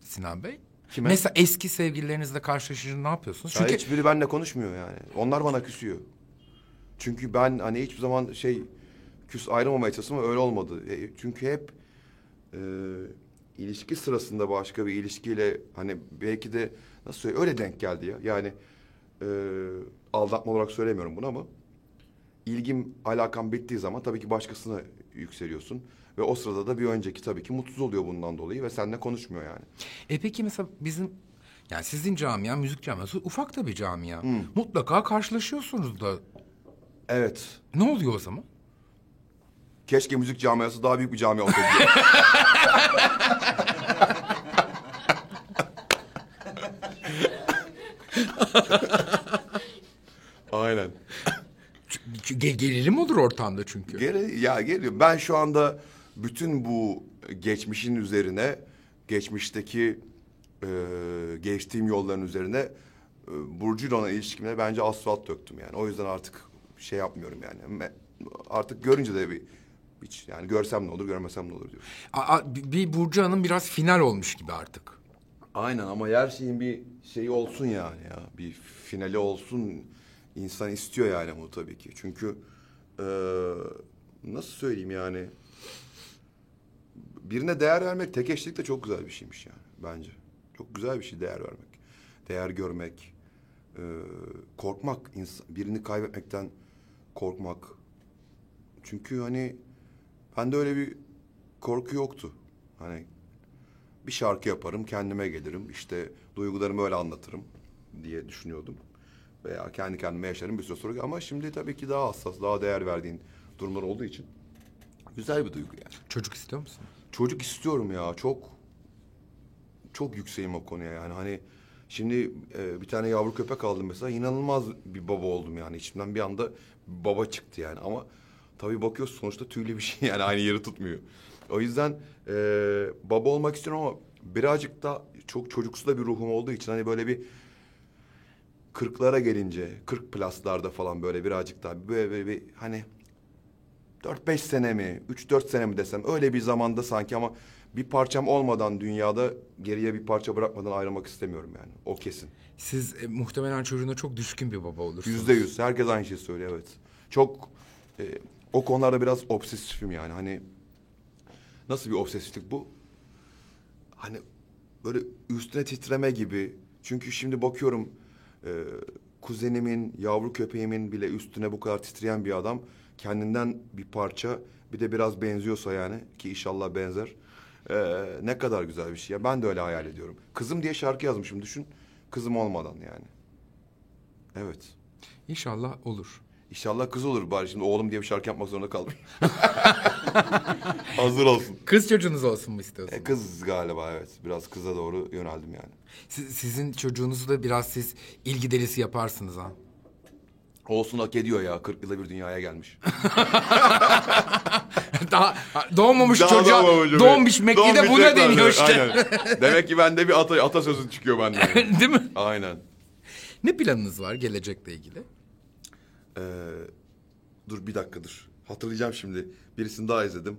Sinan Bey? Kime? Mesela eski sevgililerinizle karşılaşınca ne yapıyorsunuz? Ya Çünkü hiçbiri benimle konuşmuyor yani. Onlar bana küsüyor. Çünkü ben hani hiçbir zaman şey küs ayrılmamaya çalıştım ama öyle olmadı. E, çünkü hep e, ilişki sırasında başka bir ilişkiyle hani belki de nasıl söyleyeyim öyle denk geldi ya. Yani e, aldatma olarak söylemiyorum bunu ama ilgim alakam bittiği zaman tabii ki başkasına yükseliyorsun. Ve o sırada da bir önceki tabii ki mutsuz oluyor bundan dolayı ve seninle konuşmuyor yani. e peki mesela bizim yani sizin camia, müzik camiası ufak da bir camia. Mutlaka karşılaşıyorsunuz da. Evet. Ne oluyor o zaman? Keşke müzik camiası daha büyük bir cami olsaydı. Aynen. Ge- gerilim olur ortamda çünkü. Geri, ya geliyor. Ben şu anda bütün bu geçmişin üzerine, geçmişteki e, geçtiğim yolların üzerine e, Burcu'yla olan ilişkimde bence asfalt döktüm yani. O yüzden artık şey yapmıyorum yani. Me- Artık görünce de bir hiç yani görsem ne olur, görmesem ne olur diyor. Aa, bir Burcu Hanım biraz final olmuş gibi artık. Aynen ama her şeyin bir şeyi olsun yani ya. Bir finali olsun. İnsan istiyor yani bu tabii ki. Çünkü eee, nasıl söyleyeyim yani birine değer vermek tek eşlik de çok güzel bir şeymiş yani bence. Çok güzel bir şey değer vermek. Değer görmek. eee, korkmak. ins- birini kaybetmekten korkmak. Çünkü hani bende öyle bir korku yoktu. Hani bir şarkı yaparım, kendime gelirim. işte duygularımı öyle anlatırım diye düşünüyordum. Veya kendi kendime yaşarım bir süre sonra. Ama şimdi tabii ki daha hassas, daha değer verdiğin durumlar olduğu için güzel bir duygu yani. Çocuk istiyor musun? Çocuk istiyorum ya çok çok yükseğim o konuya yani hani şimdi e, bir tane yavru köpek aldım mesela inanılmaz bir baba oldum yani içimden bir anda baba çıktı yani ama tabii bakıyorsun sonuçta tüylü bir şey yani aynı yeri tutmuyor. O yüzden e, baba olmak istiyorum ama birazcık da çok çocuksu da bir ruhum olduğu için hani böyle bir kırklara gelince, kırk pluslarda falan böyle birazcık daha böyle, böyle bir hani Dört beş sene mi, üç dört sene mi desem öyle bir zamanda sanki ama bir parçam olmadan dünyada geriye bir parça bırakmadan ayrılmak istemiyorum yani. O kesin. Siz e, muhtemelen çocuğuna çok düşkün bir baba olursunuz. Yüzde yüz. Herkes aynı şeyi söylüyor evet. Çok e, o konularda biraz obsesifim yani. Hani nasıl bir obsesiflik bu? Hani böyle üstüne titreme gibi. Çünkü şimdi bakıyorum e, kuzenimin, yavru köpeğimin bile üstüne bu kadar titreyen bir adam kendinden bir parça bir de biraz benziyorsa yani ki inşallah benzer. e, ne kadar güzel bir şey. Ya ben de öyle hayal ediyorum. Kızım diye şarkı yazmışım düşün. Kızım olmadan yani. Evet. İnşallah olur. İnşallah kız olur bari şimdi oğlum diye bir şarkı yapmak zorunda kalmış. Hazır olsun. Kız çocuğunuz olsun mu istiyorsunuz? E, kız galiba evet. Biraz kıza doğru yöneldim yani. Siz- sizin çocuğunuzu da biraz siz ilgi delisi yaparsınız ha. Olsun hak ediyor ya. 40 yılda bir dünyaya gelmiş. Daha doğmamış Daha çocuğa doğmamış. Mekke'de Doğmuş buna tekrar deniyor diyor. işte. Aynen. Demek ki bende bir ata, atasözü çıkıyor benden. Değil mi? Aynen. Ne planınız var gelecekle ilgili? Ee, dur bir dakika dur. Hatırlayacağım şimdi. Birisini daha izledim.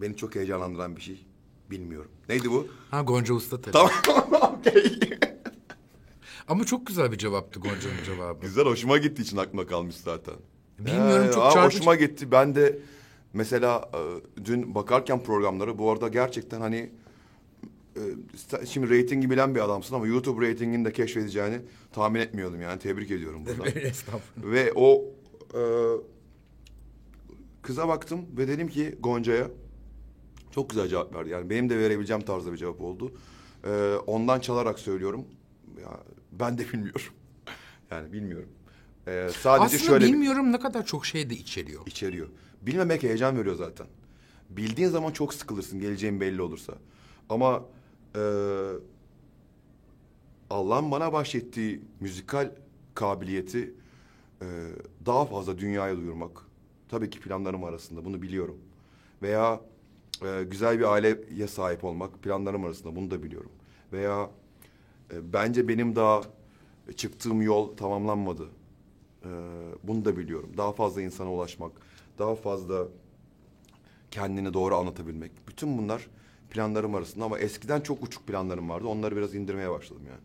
Beni çok heyecanlandıran bir şey. Bilmiyorum. Neydi bu? Ha Gonca Usta tabii. Tamam. Okey. Ama çok güzel bir cevaptı Gonca'nın cevabı. Güzel hoşuma gittiği için aklıma kalmış zaten. Bilmiyorum, çok aa, çarpıcı. Hoşuma gitti. Ben de mesela e, dün bakarken programlara bu arada gerçekten hani e, sen- şimdi reytingi bilen bir adamsın ama YouTube reytingini de keşfedeceğini tahmin etmiyordum yani. Tebrik ediyorum buradan. Estağfurullah. ve o e, kıza baktım ve dedim ki Gonca'ya çok güzel cevap verdi. Yani benim de verebileceğim tarzda bir cevap oldu. E, ondan çalarak söylüyorum. Ya, ben de bilmiyorum. Yani bilmiyorum. E, sadece Aslında şöyle bilmiyorum ne kadar çok şey de içeriyor. içeriyor. Bilmemek heyecan veriyor zaten. Bildiğin zaman çok sıkılırsın geleceğin belli olursa. Ama e, Allah'ın bana bahşettiği müzikal kabiliyeti e, daha fazla dünyaya duyurmak. Tabii ki planlarım arasında bunu biliyorum. Veya e, güzel bir aileye sahip olmak planlarım arasında bunu da biliyorum. Veya e, bence benim daha çıktığım yol tamamlanmadı. Ee, bunu da biliyorum. Daha fazla insana ulaşmak, daha fazla kendini doğru anlatabilmek. Bütün bunlar planlarım arasında ama eskiden çok uçuk planlarım vardı. Onları biraz indirmeye başladım yani.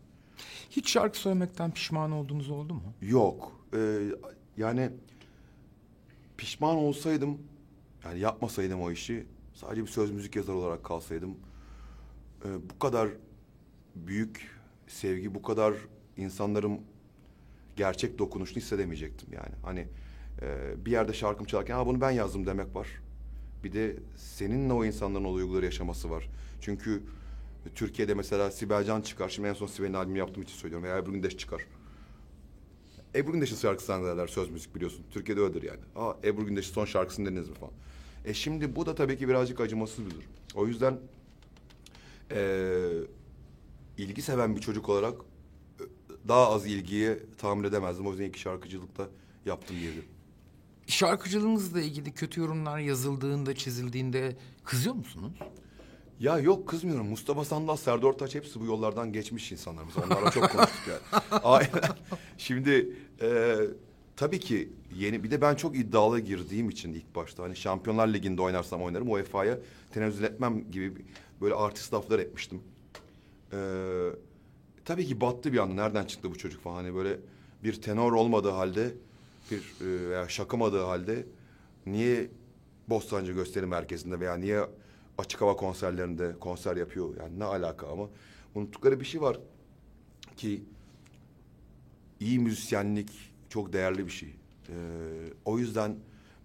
Hiç şarkı söylemekten pişman olduğunuz oldu mu? Yok. Ee, yani pişman olsaydım, yani yapmasaydım o işi, sadece bir söz müzik yazarı olarak kalsaydım, e, bu kadar büyük sevgi, bu kadar insanların gerçek dokunuşunu hissedemeyecektim yani. Hani e, bir yerde şarkım çalarken, ha bunu ben yazdım demek var. Bir de seninle o insanların o duyguları yaşaması var. Çünkü Türkiye'de mesela Sibel Can çıkar. Şimdi en son Sibel'in albümü yaptığım için söylüyorum. Veya Ebru Gündeş çıkar. Ebru Gündeş'in şarkısından derler söz müzik biliyorsun. Türkiye'de öyledir yani. Aa Ebru Gündeş'in son şarkısını dinlediniz mi falan. E şimdi bu da tabii ki birazcık acımasız bir durum. O yüzden eee ilgi seven bir çocuk olarak e, daha az ilgiye tahammül edemezdim. O yüzden iki şarkıcılıkta yaptım diyebilirim. Şarkıcılığınızla ilgili kötü yorumlar yazıldığında, çizildiğinde kızıyor musunuz? Ya yok kızmıyorum. Mustafa Sandal, Serdar Ortaç hepsi bu yollardan geçmiş insanlar. Biz onlarla çok konuştuk yani. Aynen. Şimdi e, tabii ki yeni bir de ben çok iddialı girdiğim için ilk başta hani Şampiyonlar Ligi'nde oynarsam oynarım. UEFA'ya tenezzül etmem gibi böyle artist laflar etmiştim. E, tabii ki battı bir anda. Nereden çıktı bu çocuk falan hani böyle bir tenor olmadığı halde bir e, şakamadığı halde niye Bostancı gösteri merkezinde veya niye açık hava konserlerinde konser yapıyor yani ne alaka ama unuttukları bir şey var ki iyi müzisyenlik çok değerli bir şey. Ee, o yüzden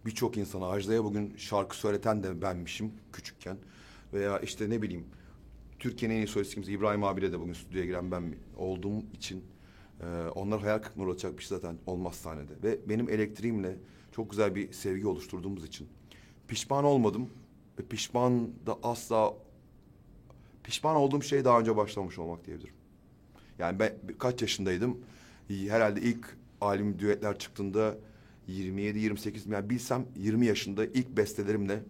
birçok insana Ajda'ya bugün şarkı söyleten de benmişim küçükken veya işte ne bileyim Türkiye'nin en iyi solistimiz İbrahim abiyle de bugün stüdyoya giren ben olduğum için e, onlar hayal kırıklığına uğratacak bir şey zaten olmaz sahnede. Ve benim elektriğimle çok güzel bir sevgi oluşturduğumuz için pişman olmadım ve pişman da asla pişman olduğum şey daha önce başlamış olmak diyebilirim. Yani ben kaç yaşındaydım? Herhalde ilk albüm düetler çıktığında 27-28 yani bilsem 20 yaşında ilk bestelerimle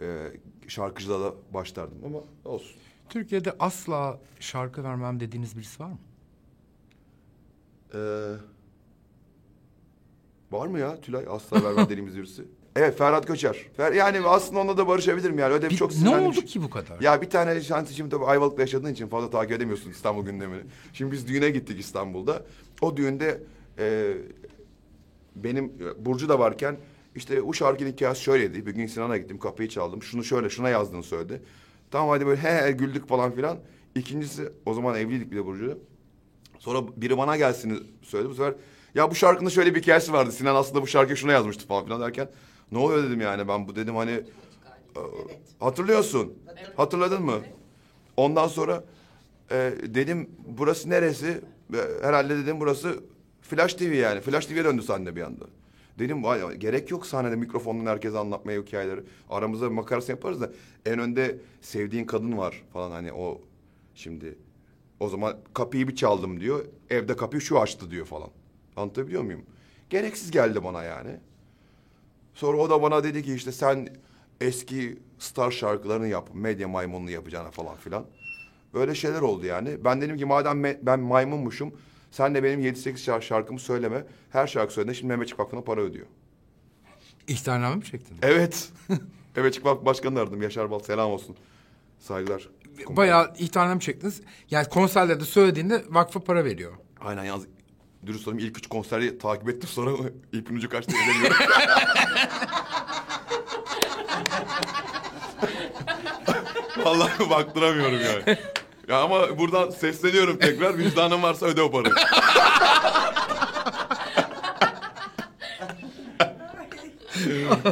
e, şarkıcılığa başlardım ama olsun. Türkiye'de asla şarkı vermem dediğiniz birisi var mı? Ee, var mı ya Tülay asla vermem dediğimiz birisi? Evet Ferhat Göçer. Fer, yani aslında onunla da barışabilirim yani. Öyle bir çok ne oldu ki bu kadar? Ya bir tane şansı şimdi tabii Ayvalık'ta yaşadığın için fazla takip edemiyorsun İstanbul gündemini. Şimdi biz düğüne gittik İstanbul'da. O düğünde e, benim e, Burcu da varken işte o şarkının hikayesi şöyleydi. Bir gün Sinan'a gittim kapıyı çaldım. Şunu şöyle şuna yazdığını söyledi. Tamam hadi böyle he he güldük falan filan. İkincisi o zaman evliydik bir de Burcu'yla. Sonra biri bana gelsin söyledi. Bu sefer ya bu şarkının şöyle bir hikayesi vardı. Sinan aslında bu şarkıyı şuna yazmıştı falan filan derken ne oluyor dedim yani ben bu dedim hani e, hatırlıyorsun. Hatırladın mı? Ondan sonra e, dedim burası neresi? E, herhalde dedim burası Flash TV yani. Flash TV'ye döndü sahne bir anda. Dedim vay gerek yok sahnede mikrofondan herkese anlatmaya hikayeleri. Aramızda bir yaparız da en önde sevdiğin kadın var falan hani o şimdi o zaman kapıyı bir çaldım diyor. Evde kapıyı şu açtı diyor falan. Anlatabiliyor muyum? Gereksiz geldi bana yani. Sonra o da bana dedi ki işte sen eski star şarkılarını yap. Medya maymununu yapacağına falan filan. Böyle şeyler oldu yani. Ben dedim ki madem ben maymunmuşum sen de benim 7-8 şar- şarkımı söyleme. Her şarkı söylediğinde şimdi Mehmetçik Vakfı'na para ödüyor. İhtarname mi çektiniz? Evet. Mehmetçik Vakfı Başkanı'nı aradım. Yaşar Bal selam olsun. Saygılar. Bayağı ihtarname çektiniz. Yani konserlerde söylediğinde vakfa para veriyor. Aynen yalnız dürüst olayım ilk üç konseri takip ettim sonra ipin ucu kaçtı edemiyorum. Vallahi baktıramıyorum yani. Ya ama buradan sesleniyorum tekrar vicdanın varsa öde o parayı.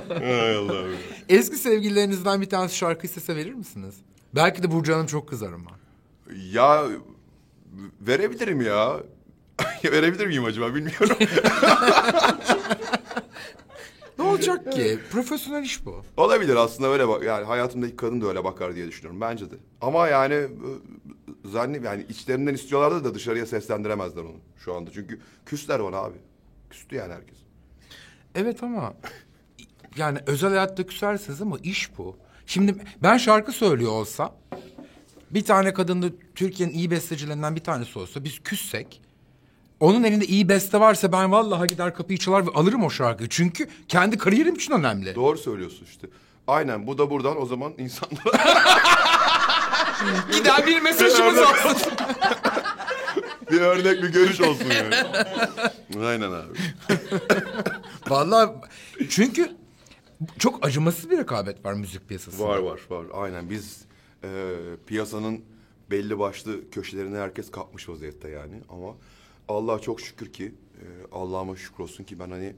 Hay Allah'ım. Eski sevgililerinizden bir tanesi şarkı istese verir misiniz? Belki de Burcu Hanım çok kızar ama. Ya verebilirim ya. Verebilir miyim acaba bilmiyorum. Ne olacak ki? Profesyonel iş bu. Olabilir aslında öyle bak. Yani hayatımdaki kadın da öyle bakar diye düşünüyorum bence de. Ama yani e, zannet yani içlerinden istiyorlardı da dışarıya seslendiremezler onu şu anda. Çünkü küsler ona abi. Küstü yani herkes. Evet ama yani özel hayatta küsersiniz ama iş bu. Şimdi ben şarkı söylüyor olsam bir tane kadın da Türkiye'nin iyi bestecilerinden bir tanesi olsa biz küssek onun elinde iyi beste varsa ben vallahi gider kapıyı çalar ve alırım o şarkıyı. Çünkü kendi kariyerim için önemli. Doğru söylüyorsun işte. Aynen bu da buradan o zaman insanlara Gider bir mesajımız olsun. bir örnek bir görüş olsun yani. Aynen abi. Vallahi çünkü çok acımasız bir rekabet var müzik piyasasında. Var var var. Aynen biz e, piyasanın belli başlı köşelerine herkes kapmış vaziyette yani. Ama Allah'a çok şükür ki e, Allah'ıma şükür olsun ki ben hani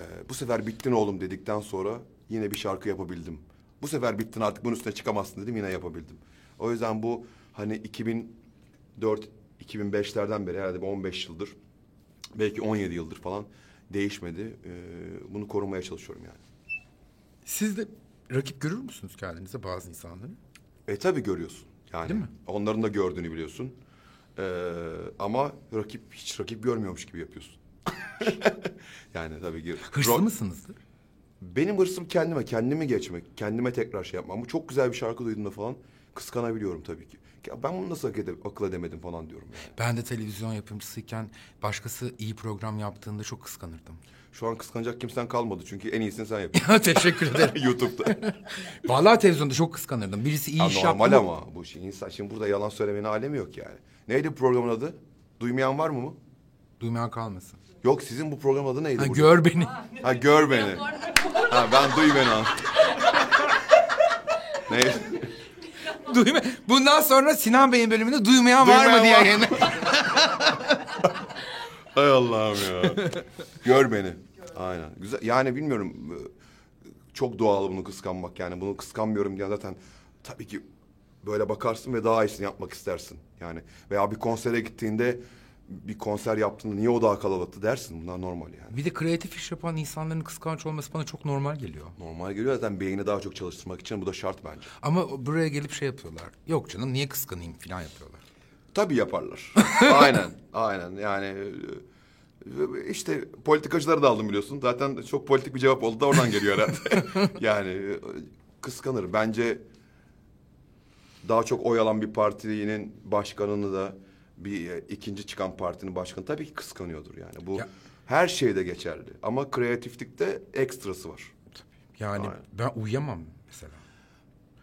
e, bu sefer bittin oğlum dedikten sonra yine bir şarkı yapabildim. Bu sefer bittin artık bunun üstüne çıkamazsın dedim yine yapabildim. O yüzden bu hani 2004 2005'lerden beri herhalde bir 15 yıldır belki 17 yıldır falan değişmedi. Ee, bunu korumaya çalışıyorum yani. Siz de rakip görür müsünüz kendinize bazı insanları? E tabii görüyorsun. Yani Değil mi? onların da gördüğünü biliyorsun. Ee, ama rakip hiç rakip görmüyormuş gibi yapıyorsun. yani tabii ki. Hırslı Ro- mısınızdır? Benim hırsım kendime, kendimi geçmek, kendime tekrar şey yapmam. Bu çok güzel bir şarkı duyduğumda falan kıskanabiliyorum tabii ki. Ya ben bunu nasıl ede- akıl edemedim falan diyorum yani. Ben de televizyon yapımcısıyken başkası iyi program yaptığında çok kıskanırdım. Şu an kıskanacak kimsen kalmadı çünkü en iyisini sen yapıyorsun Teşekkür ederim. YouTube'da. Vallahi televizyonda çok kıskanırdım. Birisi iyi Ha, iş normal yaptı mı- ama bu şey insan şimdi burada yalan söylemenin alemi yok yani. Neydi bu programın adı? Duymayan var mı mı? Duymayan kalmasın. Yok sizin bu programın adı neydi? Ha, burada? gör beni. Ha gör beni. Ha ben duy beni an. Neydi? Duyma. Bundan sonra Sinan Bey'in bölümünde duymayan, var mı diye. var. yayın- Hay Allah'ım ya. Gör beni. Aynen. Güzel. Yani bilmiyorum. e, Çok doğal bunu kıskanmak. Yani bunu kıskanmıyorum diye zaten tabii ki böyle bakarsın ve daha iyisini yapmak istersin. Yani veya bir konsere gittiğinde bir konser yaptığında niye o daha kalabalıktı dersin. Bunlar normal yani. Bir de kreatif iş yapan insanların kıskanç olması bana çok normal geliyor. Normal geliyor zaten beyni daha çok çalıştırmak için bu da şart bence. Ama buraya gelip şey yapıyorlar. Yok canım niye kıskanayım falan yapıyorlar. Tabii yaparlar. aynen, aynen. Yani e, işte politikacıları da aldım biliyorsun. Zaten çok politik bir cevap oldu da oradan geliyor herhalde. yani e, kıskanır. Bence daha çok oy alan bir partinin başkanını da bir e, ikinci çıkan partinin başkanı tabii ki kıskanıyordur yani. Bu Ya- her şeyde geçerli. Ama kreatiflikte ekstrası var. Yani Aynen. ben uyuyamam.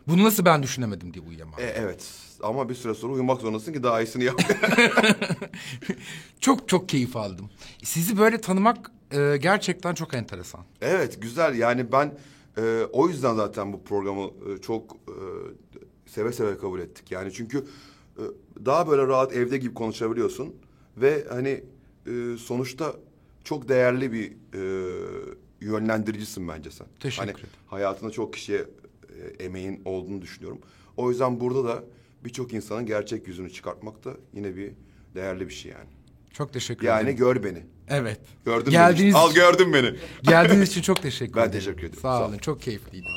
Bunu nasıl ben düşünemedim diye uyuyamam. E, evet. Ama bir süre sonra uyumak zorundasın ki daha iyisini yap. Çok çok keyif aldım. Sizi böyle tanımak e, gerçekten çok enteresan. Evet güzel yani ben e, o yüzden zaten bu programı e, çok e, seve seve kabul ettik. Yani çünkü e, daha böyle rahat evde gibi konuşabiliyorsun ve hani e, sonuçta çok değerli bir e, yönlendiricisin bence sen. Teşekkür hani, ederim. Hayatında çok kişiye e, emeğin olduğunu düşünüyorum. O yüzden burada da birçok insanın gerçek yüzünü çıkartmak da yine bir değerli bir şey yani. Çok teşekkür Yani ederim. gör beni. Evet. Gördün Geldiğiniz beni. Al gördün beni. Geldiğiniz için çok teşekkür Ben ederim. teşekkür ederim. Sağ Sağ olun. ol. Çok keyifliydi.